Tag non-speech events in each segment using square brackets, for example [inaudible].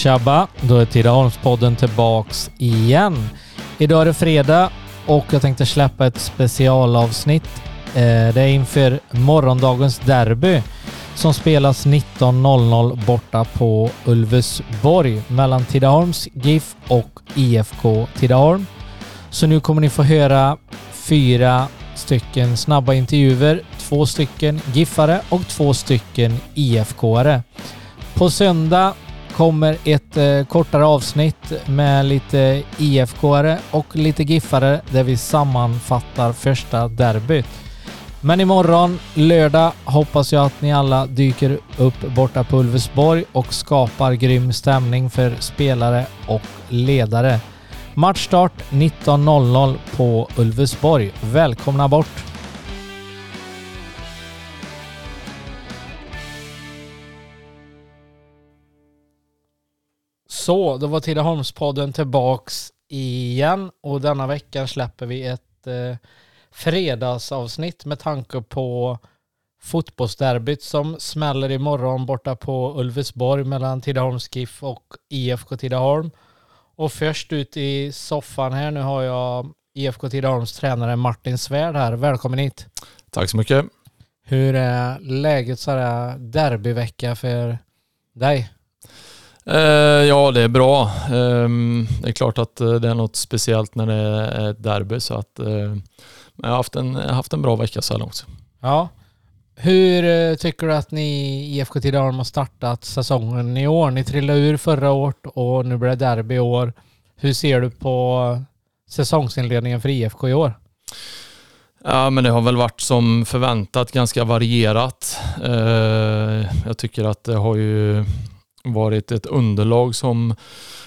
Tjabba! Då är Tidaholmspodden tillbaks igen. Idag är det fredag och jag tänkte släppa ett specialavsnitt. Eh, det är inför morgondagens derby som spelas 19.00 borta på Ulvesborg mellan Tidaholms GIF och IFK Tidaholm. Så nu kommer ni få höra fyra stycken snabba intervjuer, två stycken Giffare och två stycken IFK-are. På söndag kommer ett eh, kortare avsnitt med lite IFK-are och lite Giffare där vi sammanfattar första derbyt. Men imorgon, lördag, hoppas jag att ni alla dyker upp borta på Ulvesborg och skapar grym stämning för spelare och ledare. Matchstart 19.00 på Ulvesborg. Välkomna bort! Så, då var Tidaholmspodden tillbaks igen och denna veckan släpper vi ett eh, fredagsavsnitt med tanke på fotbollsderbyt som smäller imorgon borta på Ulvesborg mellan Tidaholms GIF och IFK Tidaholm. Och först ut i soffan här nu har jag IFK Tidaholms tränare Martin Svärd här. Välkommen hit. Tack så mycket. Hur är läget så här derbyvecka för dig? Eh, ja, det är bra. Ehm, det är klart att eh, det är något speciellt när det är ett derby så att eh, jag har haft en, haft en bra vecka så här långt. Ja. Hur tycker du att ni IFK Tidaholm har startat säsongen i år? Ni trillade ur förra året och nu blir det derby i år. Hur ser du på säsongsinledningen för IFK i år? Ja, men det har väl varit som förväntat ganska varierat. Jag tycker att det har ju varit ett underlag som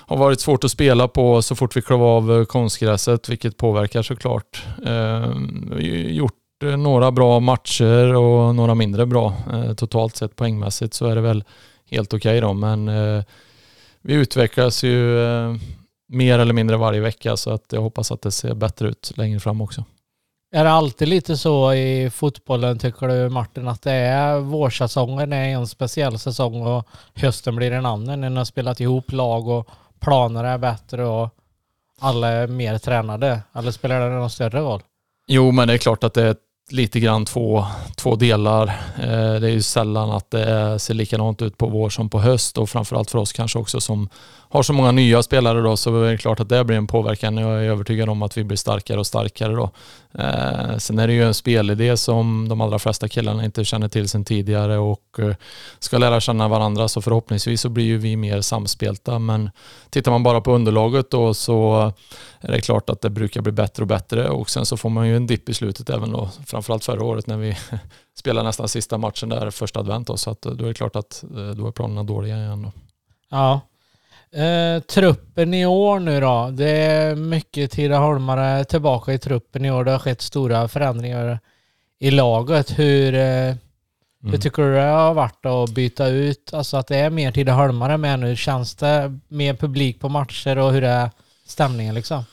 har varit svårt att spela på så fort vi klev av eh, konstgräset, vilket påverkar såklart. Eh, vi har gjort eh, några bra matcher och några mindre bra. Eh, totalt sett poängmässigt så är det väl helt okej okay då, men vi utvecklas ju mer eller mindre varje vecka så att jag hoppas att det ser bättre ut längre fram också. Är det alltid lite så i fotbollen tycker du Martin att det är vårsäsongen är en speciell säsong och hösten blir en annan när ni har spelat ihop lag och planer är bättre och alla är mer tränade? Eller spelar det någon större roll? Jo, men det är klart att det är lite grann två, två delar. Eh, det är ju sällan att det ser likadant ut på vår som på höst och framförallt för oss kanske också som har så många nya spelare då så är det klart att det blir en påverkan. Jag är övertygad om att vi blir starkare och starkare då. Eh, sen är det ju en spelidé som de allra flesta killarna inte känner till sedan tidigare och eh, ska lära känna varandra så förhoppningsvis så blir ju vi mer samspelta men tittar man bara på underlaget då så är det klart att det brukar bli bättre och bättre och sen så får man ju en dipp i slutet även då framförallt förra året när vi [laughs] spelade nästan sista matchen där första advent då så att eh, då är det klart att eh, då är planerna dåliga igen då. Ja, Eh, truppen i år nu då. Det är mycket Tidaholmare tillbaka i truppen i år. Det har skett stora förändringar i laget. Hur, eh, mm. hur tycker du det har varit att byta ut, alltså att det är mer Tidaholmare med nu? Känns det mer publik på matcher och hur är stämningen liksom?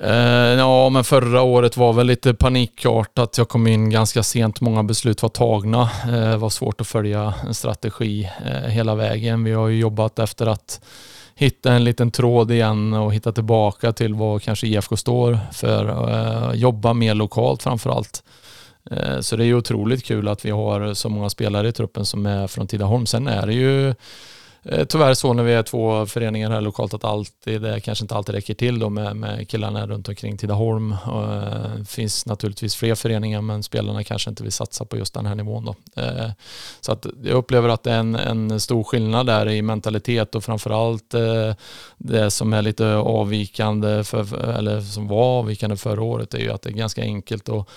Eh, ja, men förra året var väl lite panikartat. Jag kom in ganska sent, många beslut var tagna. Eh, det var svårt att följa en strategi eh, hela vägen. Vi har ju jobbat efter att hitta en liten tråd igen och hitta tillbaka till vad kanske IFK står för. Uh, jobba mer lokalt framför allt. Uh, eh, så det är ju otroligt kul att vi har så många spelare i truppen som är från Tidaholm. Sen är det ju Eh, tyvärr så när vi är två föreningar här lokalt att alltid, det kanske inte alltid räcker till då med, med killarna runt omkring Tidaholm. Det finns naturligtvis fler föreningar men spelarna kanske inte vill satsa på just den här nivån. Då. Eh, så att jag upplever att det är en, en stor skillnad där i mentalitet och framförallt det som är lite avvikande, för, eller som var avvikande förra året är ju att det är ganska enkelt att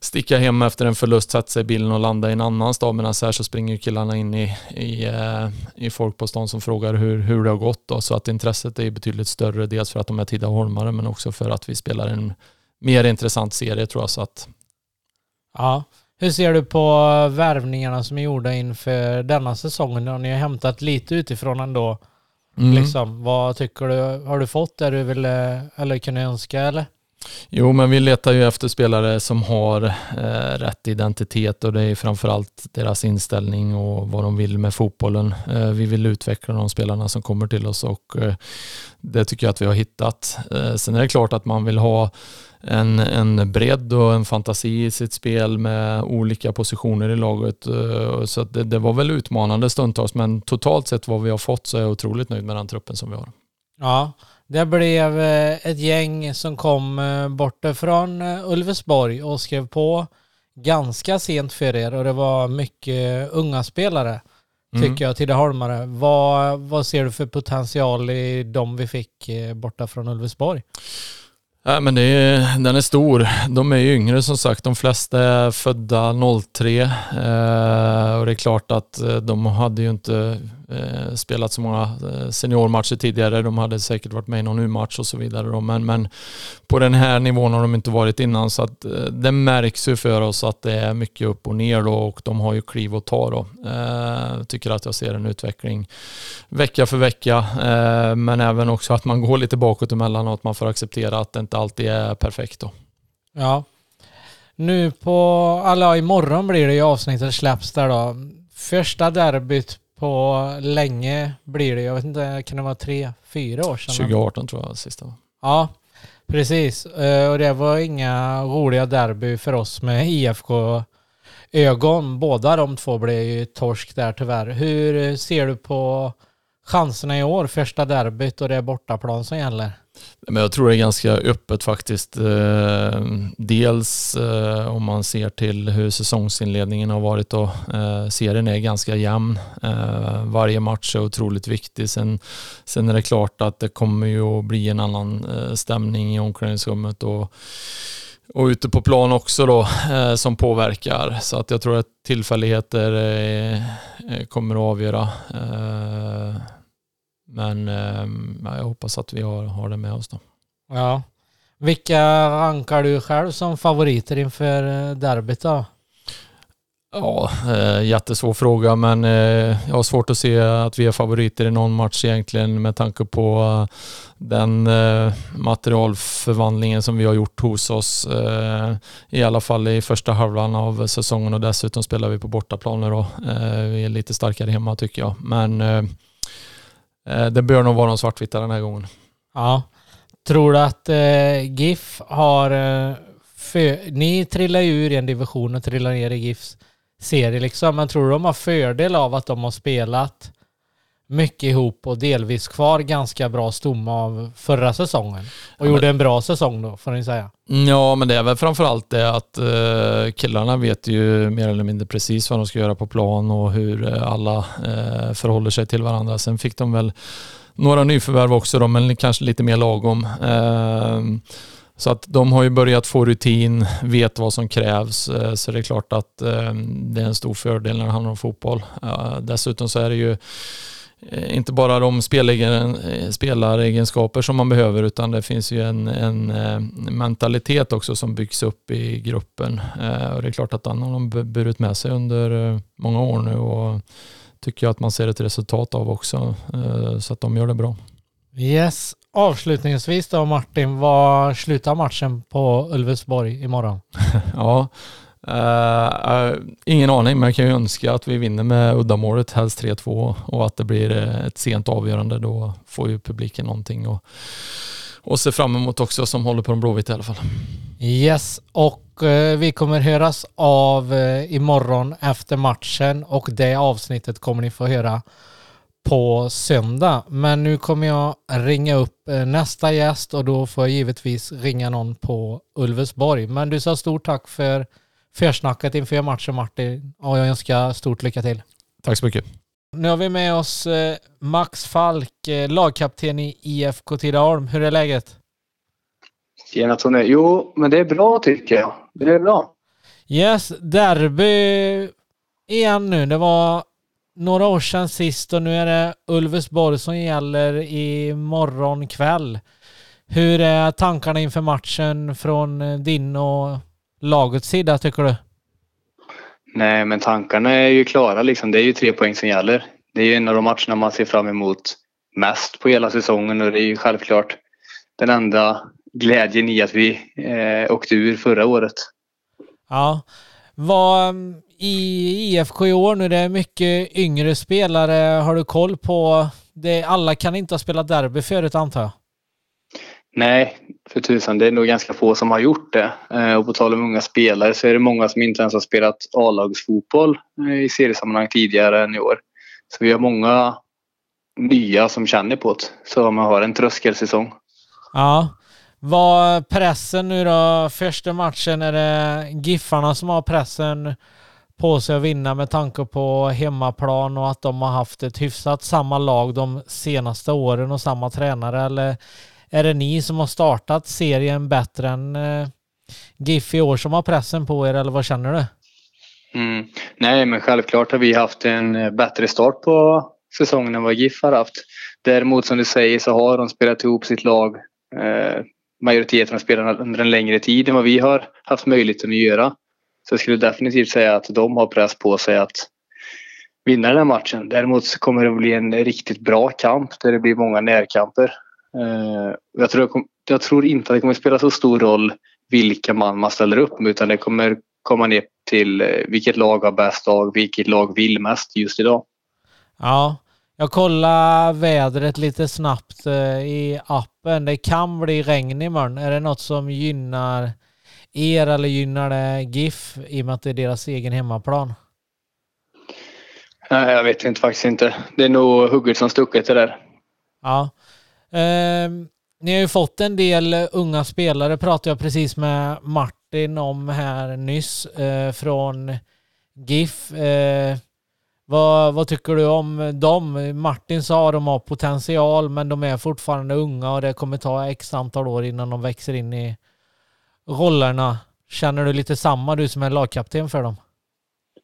sticka hem efter en förlust, sätta sig i bilen och landa i en annan stad. Medan här så springer killarna in i, i, eh, i folk på stan som frågar hur, hur det har gått. Då. Så att intresset är betydligt större. Dels för att de är Tidaholmare men också för att vi spelar en mer intressant serie tror jag. Så att... Ja. Hur ser du på värvningarna som är gjorda inför denna säsongen? Ni har hämtat lite utifrån ändå. Mm. Liksom, vad tycker du? Har du fått det du ville eller kunde önska eller? Jo, men vi letar ju efter spelare som har eh, rätt identitet och det är framförallt deras inställning och vad de vill med fotbollen. Eh, vi vill utveckla de spelarna som kommer till oss och eh, det tycker jag att vi har hittat. Eh, sen är det klart att man vill ha en, en bredd och en fantasi i sitt spel med olika positioner i laget. Eh, så det, det var väl utmanande stundtals, men totalt sett vad vi har fått så är jag otroligt nöjd med den truppen som vi har. Ja, det blev eh, ett gäng som kom eh, bortifrån Ulvesborg och skrev på ganska sent för er och det var mycket unga spelare mm. tycker jag, Tidaholmare. Vad, vad ser du för potential i de vi fick borta från Ulvesborg? Ja, men är, den är stor. De är yngre som sagt. De flesta är födda 03 eh, och det är klart att eh, de hade ju inte eh, spelat så många eh, seniormatcher tidigare. De hade säkert varit med i någon U-match och så vidare. Då. Men, men på den här nivån har de inte varit innan så att eh, det märks ju för oss att det är mycket upp och ner då och de har ju kliv att ta då. Eh, tycker att jag ser en utveckling vecka för vecka eh, men även också att man går lite bakåt emellan och att man får acceptera att det inte alltid är perfekt då. Ja. Nu på, alla imorgon blir det ju avsnittet släpps där då. Första derbyt på länge blir det. Jag vet inte, kan det vara tre, fyra år sedan? 2018 tror jag sista var. Ja, precis. Eh, och det var inga roliga derby för oss med IFK ögon. Båda de två blev ju torsk där tyvärr. Hur ser du på chanserna i år? Första derbyt och det är bortaplan som gäller. Men jag tror det är ganska öppet faktiskt. Eh, dels eh, om man ser till hur säsongsinledningen har varit och eh, serien är ganska jämn. Varje match är otroligt viktig. Sen, sen är det klart att det kommer ju att bli en annan stämning i omklädningsrummet och och ute på plan också då som påverkar. Så att jag tror att tillfälligheter kommer att avgöra. Men eh, jag hoppas att vi har, har det med oss då. Ja. Vilka rankar du själv som favoriter inför eh, derbyt då? Ja, eh, jättesvår fråga men eh, jag har svårt att se att vi är favoriter i någon match egentligen med tanke på eh, den materialförvandlingen som vi har gjort hos oss. I alla fall i första halvan av säsongen och dessutom spelar vi på bortaplaner då. Eh, vi är lite starkare hemma tycker jag. Men Eh, det bör nog vara någon svartvita den här gången. Ja. Tror du att eh, GIF har... Eh, för, ni trillar ju ur i en division och trillar ner i GIFs serie liksom. Men tror du de har fördel av att de har spelat mycket ihop och delvis kvar ganska bra stomme av förra säsongen. Och ja, gjorde en bra säsong då, får ni säga. Mm, ja, men det är väl framförallt det att eh, killarna vet ju mer eller mindre precis vad de ska göra på plan och hur eh, alla eh, förhåller sig till varandra. Sen fick de väl några nyförvärv också då, men kanske lite mer lagom. Ehm, så att de har ju börjat få rutin, vet vad som krävs. Eh, så det är klart att ehm, det är en stor fördel när det handlar om fotboll. Dessutom så är det ju inte bara de spelaregenskaper som man behöver utan det finns ju en, en, eh, mentalitet också som byggs upp i gruppen. Eh, och det är klart att den har de burit med sig under många år nu och tycker jag att man ser ett resultat av också. Så att de gör det bra. Yes. Avslutningsvis då Martin, vad slutar matchen på Ulvesborg imorgon? [laughs] ja, Uh, ingen aning, men jag kan ju önska att vi vinner med uddamålet, helst 3-2 och att det blir eh, ett sent avgörande. Då får ju publiken någonting och, och se fram emot också som håller på de blåvita i alla fall. Yes, och uh, vi kommer höras av uh, imorgon efter matchen och det avsnittet kommer ni få höra på söndag. Men nu kommer jag ringa upp nästa gäst och då får jag givetvis ringa någon på Ulvesborg. Men du sa stort tack för försnacket inför matchen Martin och jag önskar stort lycka till. Tack så mycket. Nu har vi med oss eh, Max Falk, eh, lagkapten i IFK Tidaholm. Hur är läget? Tjena Tony. Jo, men det är bra tycker jag. Det är bra. Yes, derby igen nu. Det var några år sedan sist och nu är det Ulvesborg som gäller i morgon kväll. Hur är tankarna inför matchen från eh, din och lagets sida tycker du? Nej, men tankarna är ju klara liksom. Det är ju tre poäng som gäller. Det är ju en av de matcherna man ser fram emot mest på hela säsongen och det är ju självklart den enda glädjen i att vi eh, åkte ur förra året. Ja. Vad i IFK i år nu, det är mycket yngre spelare. Har du koll på det? Alla kan inte ha spelat derby förut antar jag? Nej, för tusan. Det är nog ganska få som har gjort det. Eh, och på tal om unga spelare så är det många som inte ens har spelat A-lagsfotboll eh, i seriesammanhang tidigare än i år. Så vi har många nya som känner på det. Så man har en tröskelsäsong. Ja. Vad pressen nu då? Första matchen, är det Giffarna som har pressen på sig att vinna med tanke på hemmaplan och att de har haft ett hyfsat samma lag de senaste åren och samma tränare? Eller är det ni som har startat serien bättre än eh, GIF i år som har pressen på er eller vad känner du? Mm. Nej, men självklart har vi haft en eh, bättre start på säsongen än vad GIF har haft. Däremot som du säger så har de spelat ihop sitt lag eh, majoriteten av spelarna under en längre tid än vad vi har haft möjligheten att göra. Så jag skulle definitivt säga att de har press på sig att vinna den här matchen. Däremot så kommer det bli en riktigt bra kamp där det blir många närkamper. Eh, jag tror, jag tror inte att det kommer spela så stor roll vilka man man ställer upp med utan det kommer komma ner till eh, vilket lag har bäst lag, vilket lag vill mest just idag. Ja, jag kollar vädret lite snabbt eh, i appen. Det kan bli regn imorgon. Är det något som gynnar er eller gynnar det GIF i och med att det är deras egen hemmaplan? Nej, jag vet inte faktiskt inte. Det är nog hugget som stucket det där. Ja. Eh, ni har ju fått en del unga spelare, pratade jag precis med Martin om här nyss, eh, från GIF. Eh, vad, vad, tycker du om dem? Martin sa att de har potential men de är fortfarande unga och det kommer ta x antal år innan de växer in i rollerna. Känner du lite samma du som är lagkapten för dem?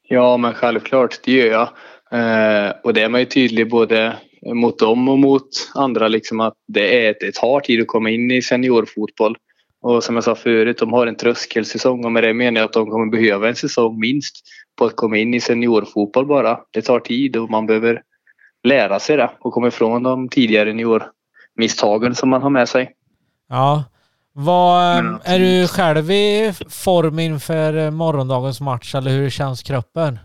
Ja men självklart, det gör jag. Eh, och det är man ju tydlig både mot dem och mot andra liksom att det, är, det tar tid att komma in i seniorfotboll. Och som jag sa förut, de har en tröskelsäsong och med det menar jag att de kommer behöva en säsong minst på att komma in i seniorfotboll bara. Det tar tid och man behöver lära sig det och komma ifrån de tidigare juniormisstagen som man har med sig. Ja. Vad, mm. är du själv i form inför morgondagens match eller hur känns kroppen?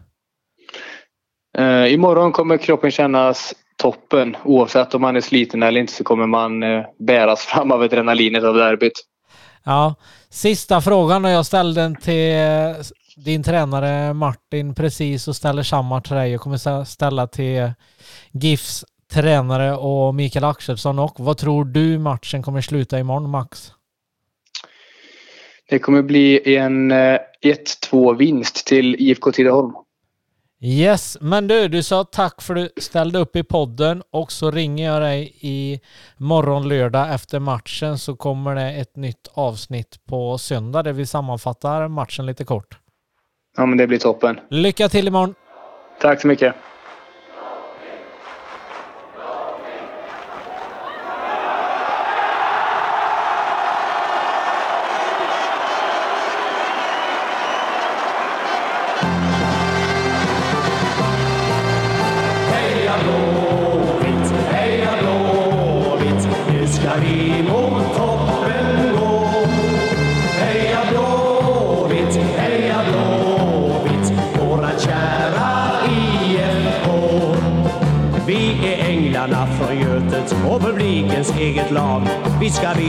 Uh, imorgon kommer kroppen kännas toppen. Oavsett om man är sliten eller inte så kommer man uh, bäras fram av adrenalinet av derbyt. Ja, sista frågan och jag ställde den till din tränare Martin precis och ställer samma till dig. Jag kommer ställa till GIFs tränare och Mikael Axelsson och vad tror du matchen kommer sluta imorgon Max? Det kommer bli en 1-2 eh, vinst till IFK Tidaholm. Yes, men du, du sa tack för att du ställde upp i podden och så ringer jag dig i morgon lördag efter matchen så kommer det ett nytt avsnitt på söndag där vi sammanfattar matchen lite kort. Ja, men det blir toppen. Lycka till imorgon! Tack så mycket!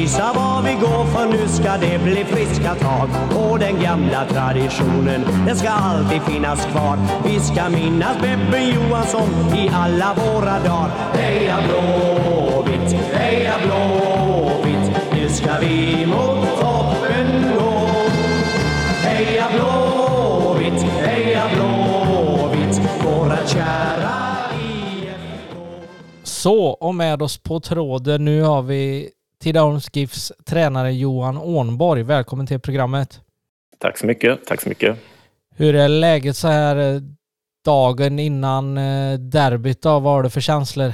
Visa vad vi går för nu ska det bli friska tag. Och den gamla traditionen, den ska alltid finnas kvar. Vi ska minnas Beppe Johansson i alla våra dagar. Heja Blåvitt, heja Blåvitt, nu ska vi mot toppen gå. Heja Blåvitt, heja Blåvitt, våra kära så, och med oss på tråden nu har vi Tidaholms GIFs tränare Johan Ånborg. Välkommen till programmet. Tack så mycket. Tack så mycket. Hur är läget så här eh, dagen innan eh, derbyt? Då? Vad har du för känslor?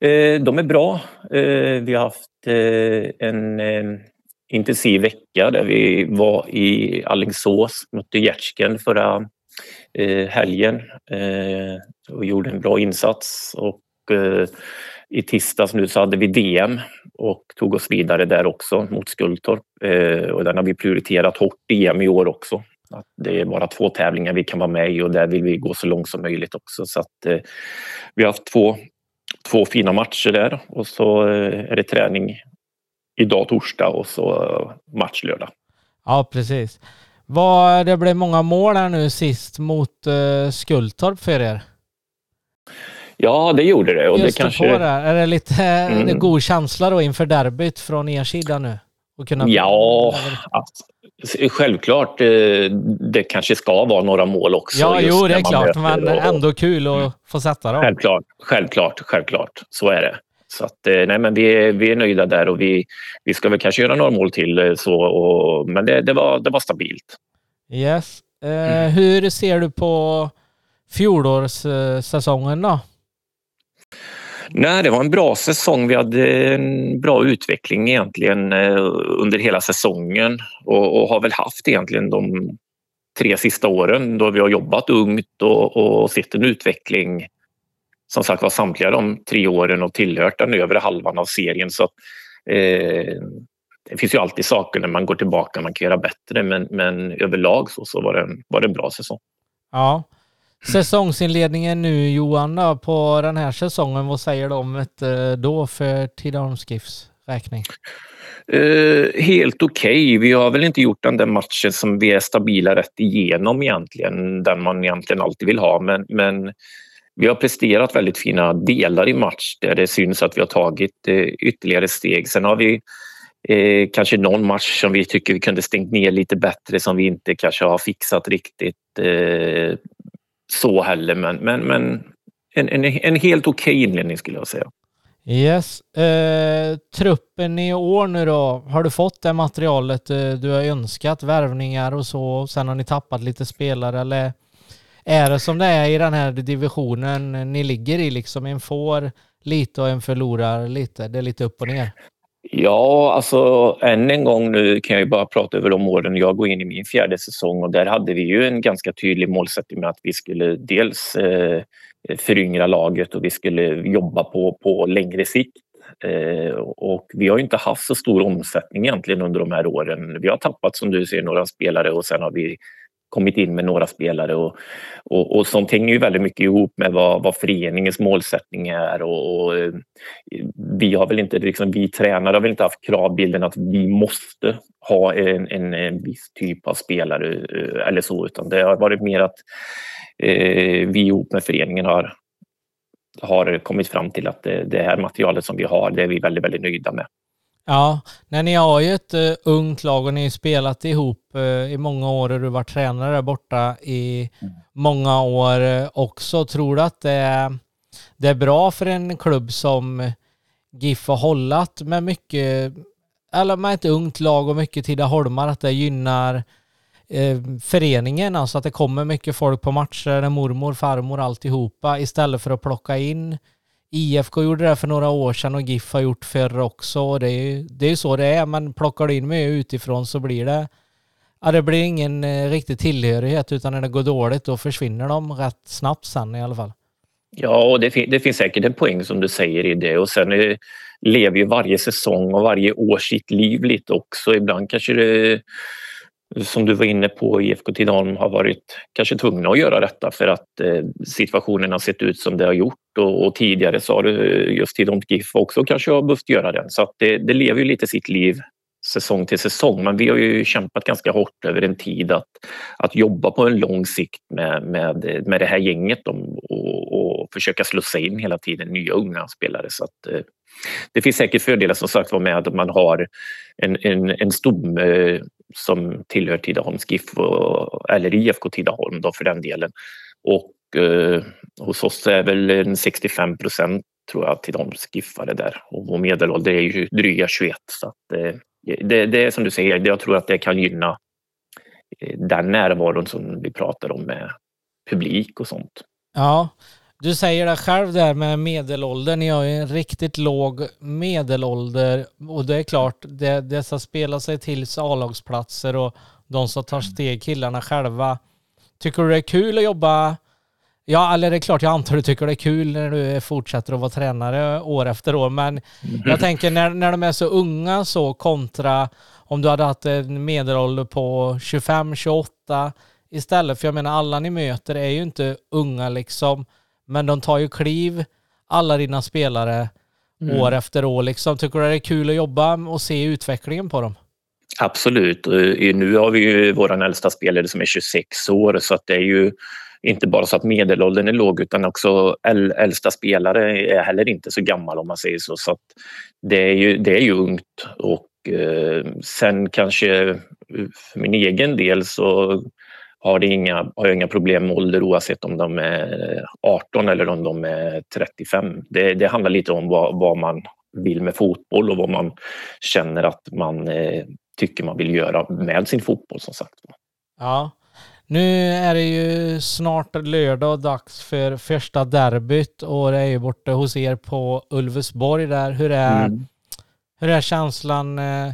Eh, de är bra. Vi har haft en intensiv vecka där vi var i Allingsås, mötte Gärdsken förra helgen och gjorde en bra insats. Och i tisdags nu så hade vi DM och tog oss vidare där också mot Skultorp. Eh, och den har vi prioriterat hårt DM i år också. Att det är bara två tävlingar vi kan vara med i och där vill vi gå så långt som möjligt också. Så att, eh, vi har haft två, två fina matcher där och så eh, är det träning idag torsdag och så eh, match lördag. Ja, precis. Vad, det blev många mål här nu sist mot uh, Skultorp för er. Ja, det gjorde det. Och Just det kanske... på det. Är det lite mm. god känsla då inför derbyt från er sida nu? kunna... Ja, alltså, självklart. Eh, det kanske ska vara några mål också. Ja, jo, det är klart, men ändå kul att mm. få sätta dem. Självklart, självklart, självklart. Så är det. Så att, eh, nej, men vi, är, vi är nöjda där och vi, vi ska väl kanske göra några mål till. Eh, så, och, men det, det, var, det var stabilt. Yes. Eh, mm. Hur ser du på fjolårssäsongen då? Nej, det var en bra säsong. Vi hade en bra utveckling egentligen eh, under hela säsongen och, och har väl haft egentligen de tre sista åren då vi har jobbat ungt och, och sett en utveckling som sagt var samtliga de tre åren och tillhört den övre halvan av serien. Så eh, det finns ju alltid saker när man går tillbaka man kan göra bättre men, men överlag så, så var, det en, var det en bra säsong. Ja. Säsongsinledningen nu Johan på den här säsongen, vad säger du om det då för Tidaholms GIFs räkning? Uh, helt okej. Okay. Vi har väl inte gjort den där matchen som vi är stabila rätt igenom egentligen, den man egentligen alltid vill ha. Men, men vi har presterat väldigt fina delar i match där det syns att vi har tagit eh, ytterligare steg. Sen har vi eh, kanske någon match som vi tycker vi kunde stängt ner lite bättre som vi inte kanske har fixat riktigt så heller. Men, men, men en, en, en helt okej okay inledning skulle jag säga. Yes. Eh, truppen i år nu då, har du fått det materialet eh, du har önskat? Värvningar och så, och sen har ni tappat lite spelare eller är det som det är i den här divisionen ni ligger i, liksom en får lite och en förlorar lite? Det är lite upp och ner. Ja, alltså än en gång nu kan jag ju bara prata över de åren jag går in i min fjärde säsong och där hade vi ju en ganska tydlig målsättning med att vi skulle dels eh, föryngra laget och vi skulle jobba på, på längre sikt. Eh, och vi har inte haft så stor omsättning egentligen under de här åren. Vi har tappat som du ser några spelare och sen har vi kommit in med några spelare och, och, och sånt hänger ju väldigt mycket ihop med vad, vad föreningens målsättning är och, och eh, vi har väl inte, liksom, vi tränare har väl inte haft kravbilden att vi måste ha en, en, en viss typ av spelare eh, eller så utan det har varit mer att eh, vi ihop med föreningen har har kommit fram till att det, det här materialet som vi har, det är vi väldigt, väldigt nöjda med. Ja, när ni har ju ett uh, ungt lag och ni har spelat ihop uh, i många år och du varit tränare där borta i mm. många år uh, också. Tror du att det är, det är bra för en klubb som GIF har hållit med mycket, eller med ett ungt lag och mycket Tidaholmar, att det gynnar föreningen, alltså att det kommer mycket folk på matcher, mormor, farmor, alltihopa, istället för att plocka in IFK gjorde det för några år sedan och GIF har gjort förr också. Det är ju det är så det är, men plockar du in mig utifrån så blir det Ja, det blir ingen eh, riktig tillhörighet utan när det går dåligt då försvinner de rätt snabbt sen i alla fall. Ja, och det, det finns säkert en poäng som du säger i det och sen är, lever ju varje säsong och varje år sitt liv lite också. Ibland kanske det som du var inne på, IFK Tidaholm har varit kanske tvungna att göra detta för att eh, situationen har sett ut som det har gjort och, och tidigare så har eh, just Tidaholm GIF också kanske har behövt göra den. Så att det, det lever ju lite sitt liv säsong till säsong. Men vi har ju kämpat ganska hårt över en tid att, att jobba på en lång sikt med, med, med det här gänget och, och försöka slussa in hela tiden nya unga spelare. Så att, eh, det finns säkert fördelar som sagt var med att man har en, en, en stomme som tillhör Tidaholms GIF eller IFK Tidaholm då för den delen. Och eh, hos oss är väl 65 procent tror jag Tidaholms GIFare där och vår medelålder är ju dryga 21 så att eh, det, det är som du säger, jag tror att det kan gynna eh, den närvaron som vi pratar om med publik och sånt. Ja, du säger det själv där med medelåldern. Ni har ju en riktigt låg medelålder och det är klart, det, det ska spela sig till A-lagsplatser och de som tar steg, killarna själva. Tycker du det är kul att jobba Ja, eller det är klart jag antar du tycker det är kul när du fortsätter att vara tränare år efter år, men jag tänker när, när de är så unga så kontra om du hade haft en medelålder på 25, 28 istället. För jag menar alla ni möter är ju inte unga liksom, men de tar ju kliv, alla dina spelare, mm. år efter år liksom. Tycker du det är kul att jobba och se utvecklingen på dem? Absolut. Nu har vi ju vår äldsta spelare som är 26 år så att det är ju inte bara så att medelåldern är låg utan också äldsta spelare är heller inte så gammal om man säger så. så det, är ju, det är ju ungt och eh, sen kanske för min egen del så har, det inga, har inga problem med ålder oavsett om de är 18 eller om de är 35. Det, det handlar lite om vad, vad, man vill med fotboll och vad man känner att man eh, tycker man vill göra med sin fotboll som sagt. Ja, nu är det ju snart lördag och dags för första derbyt och det är ju borta hos er på Ulvesborg där. Hur är, mm. hur är känslan? Eh,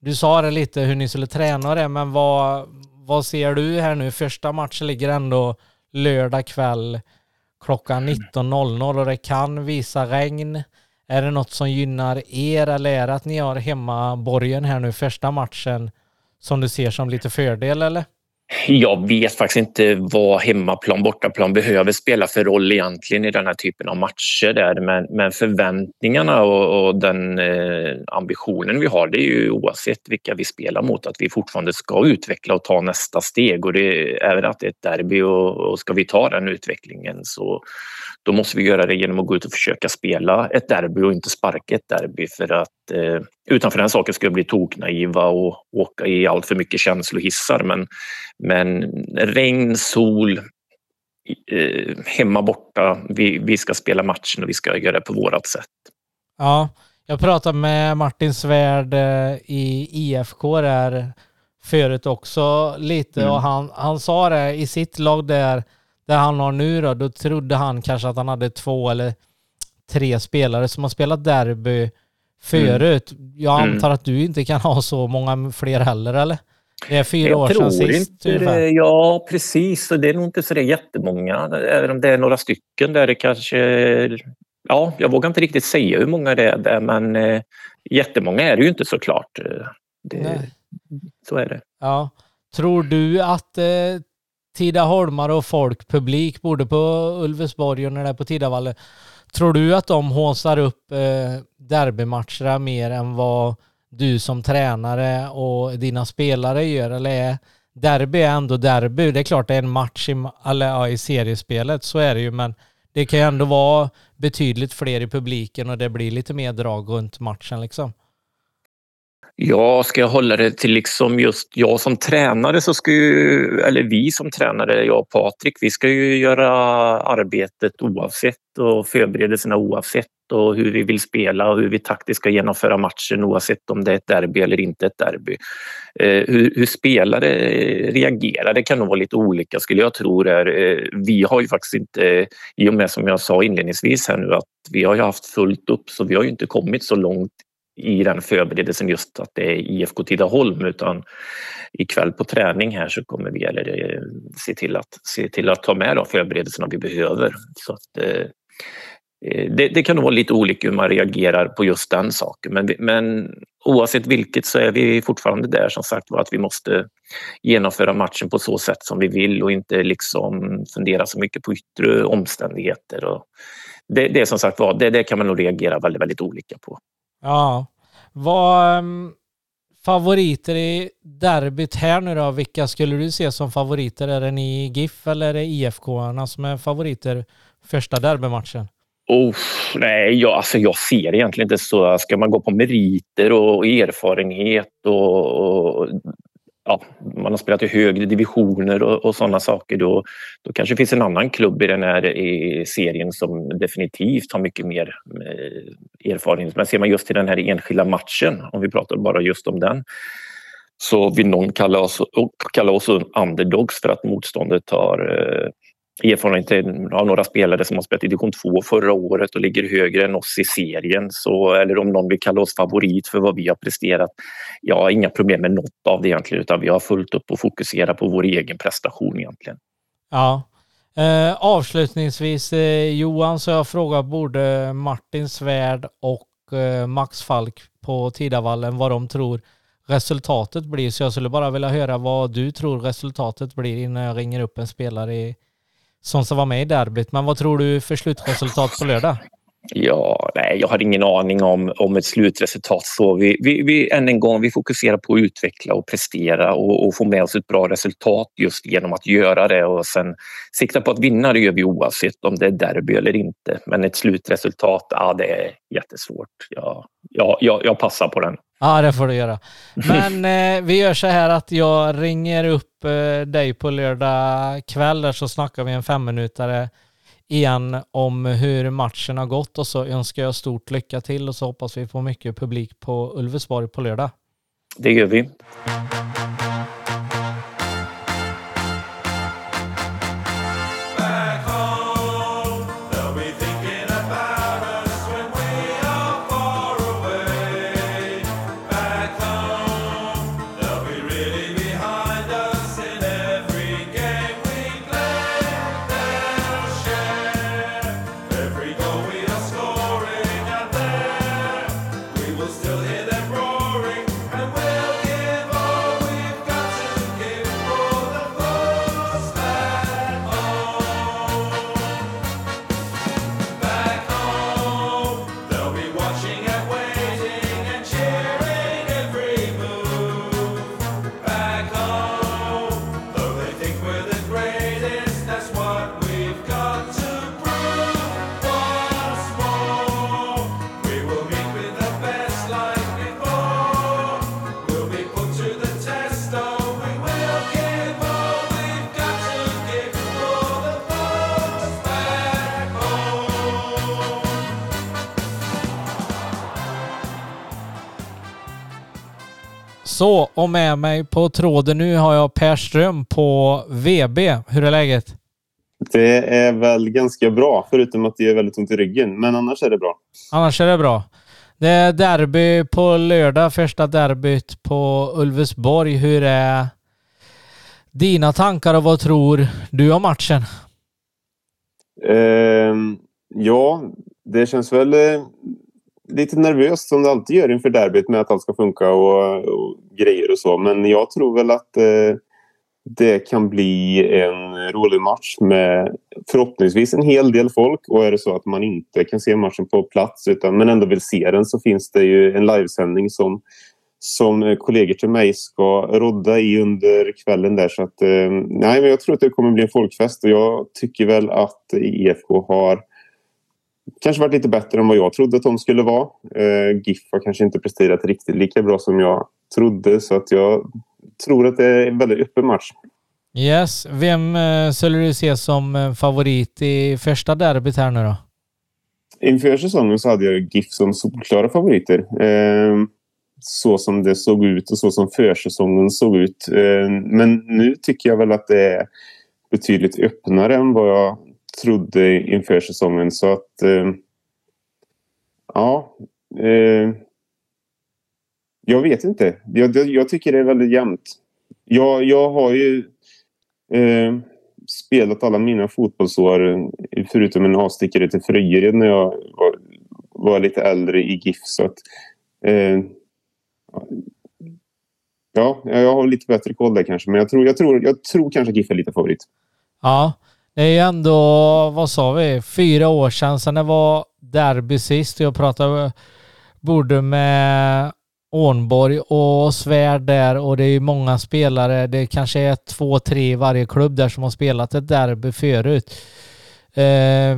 du sa det lite hur ni skulle träna det, men vad, vad ser du här nu? Första matchen ligger ändå lördag kväll klockan 19.00 och det kan visa regn. Är det något som gynnar er eller är det att ni har hemmaborgen här nu första matchen som du ser som lite fördel eller? Jag vet faktiskt inte vad hemmaplan bortaplan behöver spela för roll egentligen i den här typen av matcher. Där. Men, men förväntningarna och, och den eh, ambitionen vi har det är ju oavsett vilka vi spelar mot att vi fortfarande ska utveckla och ta nästa steg. Och det är att det är ett derby och, och ska vi ta den utvecklingen så då måste vi göra det genom att gå ut och försöka spela ett derby och inte sparka ett derby för att eh, utanför den saken skulle bli toknaiva och åka i allt för mycket känslohissar. Men, men regn, sol, eh, hemma borta. Vi, vi ska spela matchen och vi ska göra det på vårat sätt. Ja, jag pratade med Martin Svärd eh, i IFK där förut också lite mm. och han, han sa det i sitt lag där där han har nu då, då trodde han kanske att han hade två eller tre spelare som har spelat derby förut. Mm. Jag antar mm. att du inte kan ha så många fler heller, eller? Det är fyra jag år sedan sist inte det, Ja, precis. det är nog inte så det är jättemånga. Även om det är några stycken där det kanske... Ja, jag vågar inte riktigt säga hur många det är där, men eh, jättemånga är det ju inte såklart. Det, så är det. Ja. Tror du att eh, Tidaholmar och folk, publik, både på Ulvesborg och när det är på Tidavallen. Tror du att de håsar upp eh, derbymatcherna mer än vad du som tränare och dina spelare gör? Eller är derby är ändå derby? Det är klart det är en match i, eller, ja, i seriespelet, så är det ju, men det kan ju ändå vara betydligt fler i publiken och det blir lite mer drag runt matchen liksom. Ja, ska jag hålla det till liksom just jag som tränare så ska ju, eller vi som tränare, jag och Patrik, vi ska ju göra arbetet oavsett och förberedelserna oavsett och hur vi vill spela och hur vi taktiskt ska genomföra matchen oavsett om det är ett derby eller inte ett derby. Eh, hur, hur, spelare reagerar, det kan nog vara lite olika skulle jag tro. Där. Eh, vi har ju faktiskt inte, i och med som jag sa inledningsvis här nu, att vi har ju haft fullt upp så vi har ju inte kommit så långt i den förberedelsen just att det är IFK Tidaholm utan ikväll på träning här så kommer vi eller, eh, se, till att, se till att ta med de förberedelserna vi behöver. Så att, eh, eh, det, det, kan nog vara lite olika hur man reagerar på just den saken men, men oavsett vilket så är vi fortfarande där som sagt var att vi måste genomföra matchen på så sätt som vi vill och inte liksom fundera så mycket på yttre omständigheter. Och det, det som sagt var, det, det kan man nog reagera väldigt, väldigt olika på. Ja. Vad ehm, favoriter i derbyt här nu då? Vilka skulle du se som favoriter? Är det ni GIF eller är det IFK som är favoriter första derbymatchen? Oh, nej, jag, alltså jag ser egentligen inte så. Ska man gå på meriter och erfarenhet och, och ja, man har spelat i högre divisioner och, och sådana saker då, då kanske det finns en annan klubb i den här i serien som definitivt har mycket mer eh, erfarenhet. Men ser man just till den här enskilda matchen, om vi pratar bara just om den, så vill någon kalla oss, kalla oss underdogs för att motståndet har eh, erfarenhet av några spelare som har spelat i division 2 förra året och ligger högre än oss i serien. Så, eller om någon vill kalla oss favorit för vad vi har presterat. Jag har inga problem med något av det egentligen utan vi har fullt upp och fokusera på vår egen prestation egentligen. Ja, Eh, avslutningsvis eh, Johan så jag frågat både Martin Svärd och eh, Max Falk på Tidavallen vad de tror resultatet blir. Så jag skulle bara vilja höra vad du tror resultatet blir innan jag ringer upp en spelare i, som ska vara med i derbyt. Men vad tror du för slutresultat på lördag? Ja, nej, jag har ingen aning om, om ett slutresultat. Så vi, vi, vi, än en gång, vi fokuserar på att utveckla och prestera och, och, få med oss ett bra resultat just genom att göra det och sen sikta på att vinna. Det gör vi oavsett om det är derby eller inte. Men ett slutresultat, ja, det är jättesvårt. Ja, ja, jag, jag passar på den. Ja, det får du göra. Men [laughs] eh, vi gör så här att jag ringer upp eh, dig på lördag kväll så snackar vi en femminutare igen om hur matchen har gått och så önskar jag stort lycka till och så hoppas vi får mycket publik på Ulvesborg på lördag. Det gör vi. Så, och med mig på tråden nu har jag Per Ström på VB. Hur är läget? Det är väl ganska bra, förutom att det är väldigt ont i ryggen. Men annars är det bra. Annars är det bra. Det är derby på lördag, första derbyt på Ulvesborg. Hur är dina tankar och vad tror du om matchen? Uh, ja, det känns väl eh, lite nervöst som det alltid gör inför derbyt med att allt ska funka och, och grejer och så. Men jag tror väl att eh, det kan bli en rolig match med förhoppningsvis en hel del folk. Och är det så att man inte kan se matchen på plats utan men ändå vill se den så finns det ju en livesändning som som kollegor till mig ska rodda i under kvällen där. Så att, eh, nej, men jag tror att det kommer bli en folkfest och jag tycker väl att IFK har kanske varit lite bättre än vad jag trodde att de skulle vara. Eh, GIF har kanske inte presterat riktigt lika bra som jag trodde så att jag tror att det är en väldigt öppen match. Yes. Vem eh, skulle du se som eh, favorit i första derbyt här nu då? Inför säsongen så hade jag GIF som solklara favoriter. Så som det såg ut och så som försäsongen såg ut. Men nu tycker jag väl att det är betydligt öppnare än vad jag trodde inför säsongen. Så att... Eh, ja. Eh, jag vet inte. Jag, jag, tycker det är väldigt jämnt. Jag, jag har ju eh, spelat alla mina fotbollsår förutom en avstickare till Fröjered när jag var, var, lite äldre i GIF. Så att, eh, ja, jag har lite bättre koll där kanske. Men jag tror, jag tror, jag tror kanske GIF är lite favorit. Ja, det är ju ändå, vad sa vi, fyra år sedan sedan det var derby sist. Jag pratade både med Ånborg och Svärd där och det är ju många spelare. Det kanske är två, tre i varje klubb där som har spelat ett derby förut. Eh,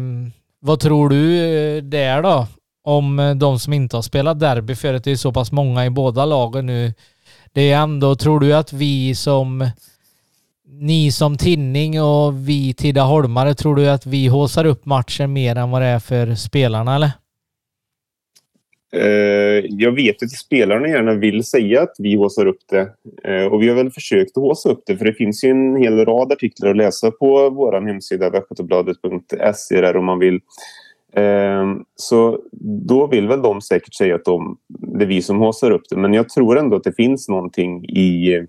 vad tror du eh, där då? Om eh, de som inte har spelat derby förut. Det är så pass många i båda lagen nu. Det är ändå, tror du att vi som ni som Tinning och vi Tidaholmare, tror du att vi håsar upp matchen mer än vad det är för spelarna eller? Eh, jag vet att spelarna gärna vill säga att vi håsar upp det. Eh, och vi har väl försökt att håsa upp det för det finns ju en hel rad artiklar att läsa på vår hemsida västgötabladet.se där om man vill. Eh, så då vill väl de säkert säga att de, det är vi som håsar upp det. Men jag tror ändå att det finns någonting i,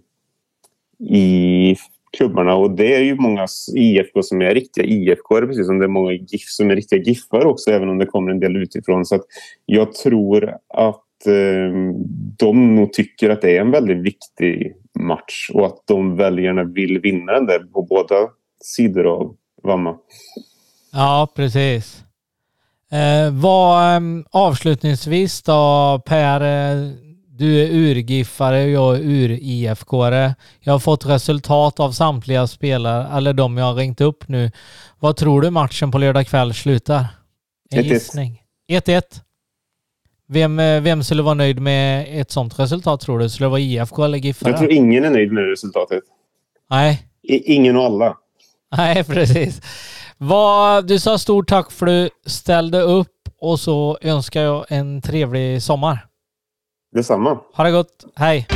i klubbarna och det är ju många IFK som är riktiga IFK precis som det är många GIF som är riktiga GIFar också även om det kommer en del utifrån. Så att jag tror att eh, de nog tycker att det är en väldigt viktig match och att de väljarna vill vinna den där på båda sidor av Vamma. Ja, precis. Eh, vad, eh, avslutningsvis då Per, eh, du är urgiffare och jag är ur-IFK-are. Jag har fått resultat av samtliga spelare, eller de jag har ringt upp nu. Vad tror du matchen på lördag kväll slutar? En 1-1. gissning. 1-1. Vem, eh, vem skulle vara nöjd med ett sånt resultat tror du? Skulle det vara IFK eller Giffare? Jag tror ingen är nöjd med resultatet. Nej, I, ingen och alla. Nej, [laughs] precis. Vad, du sa stort tack för att du ställde upp och så önskar jag en trevlig sommar. Detsamma. Ha det gott. Hej!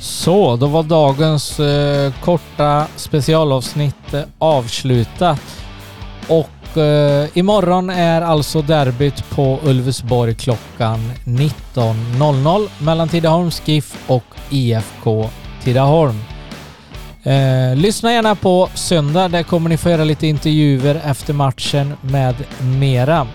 Så, då var dagens eh, korta specialavsnitt eh, avslutat. Och eh, imorgon är alltså derbyt på Ulvesborg klockan 19.00 mellan Tidaholms GIF och IFK Tidaholm. Eh, lyssna gärna på söndag. Där kommer ni få göra lite intervjuer efter matchen med mera.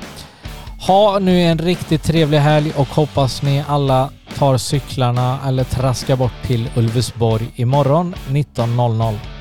Ha nu en riktigt trevlig helg och hoppas ni alla tar cyklarna eller traskar bort till Ulvesborg imorgon 19.00.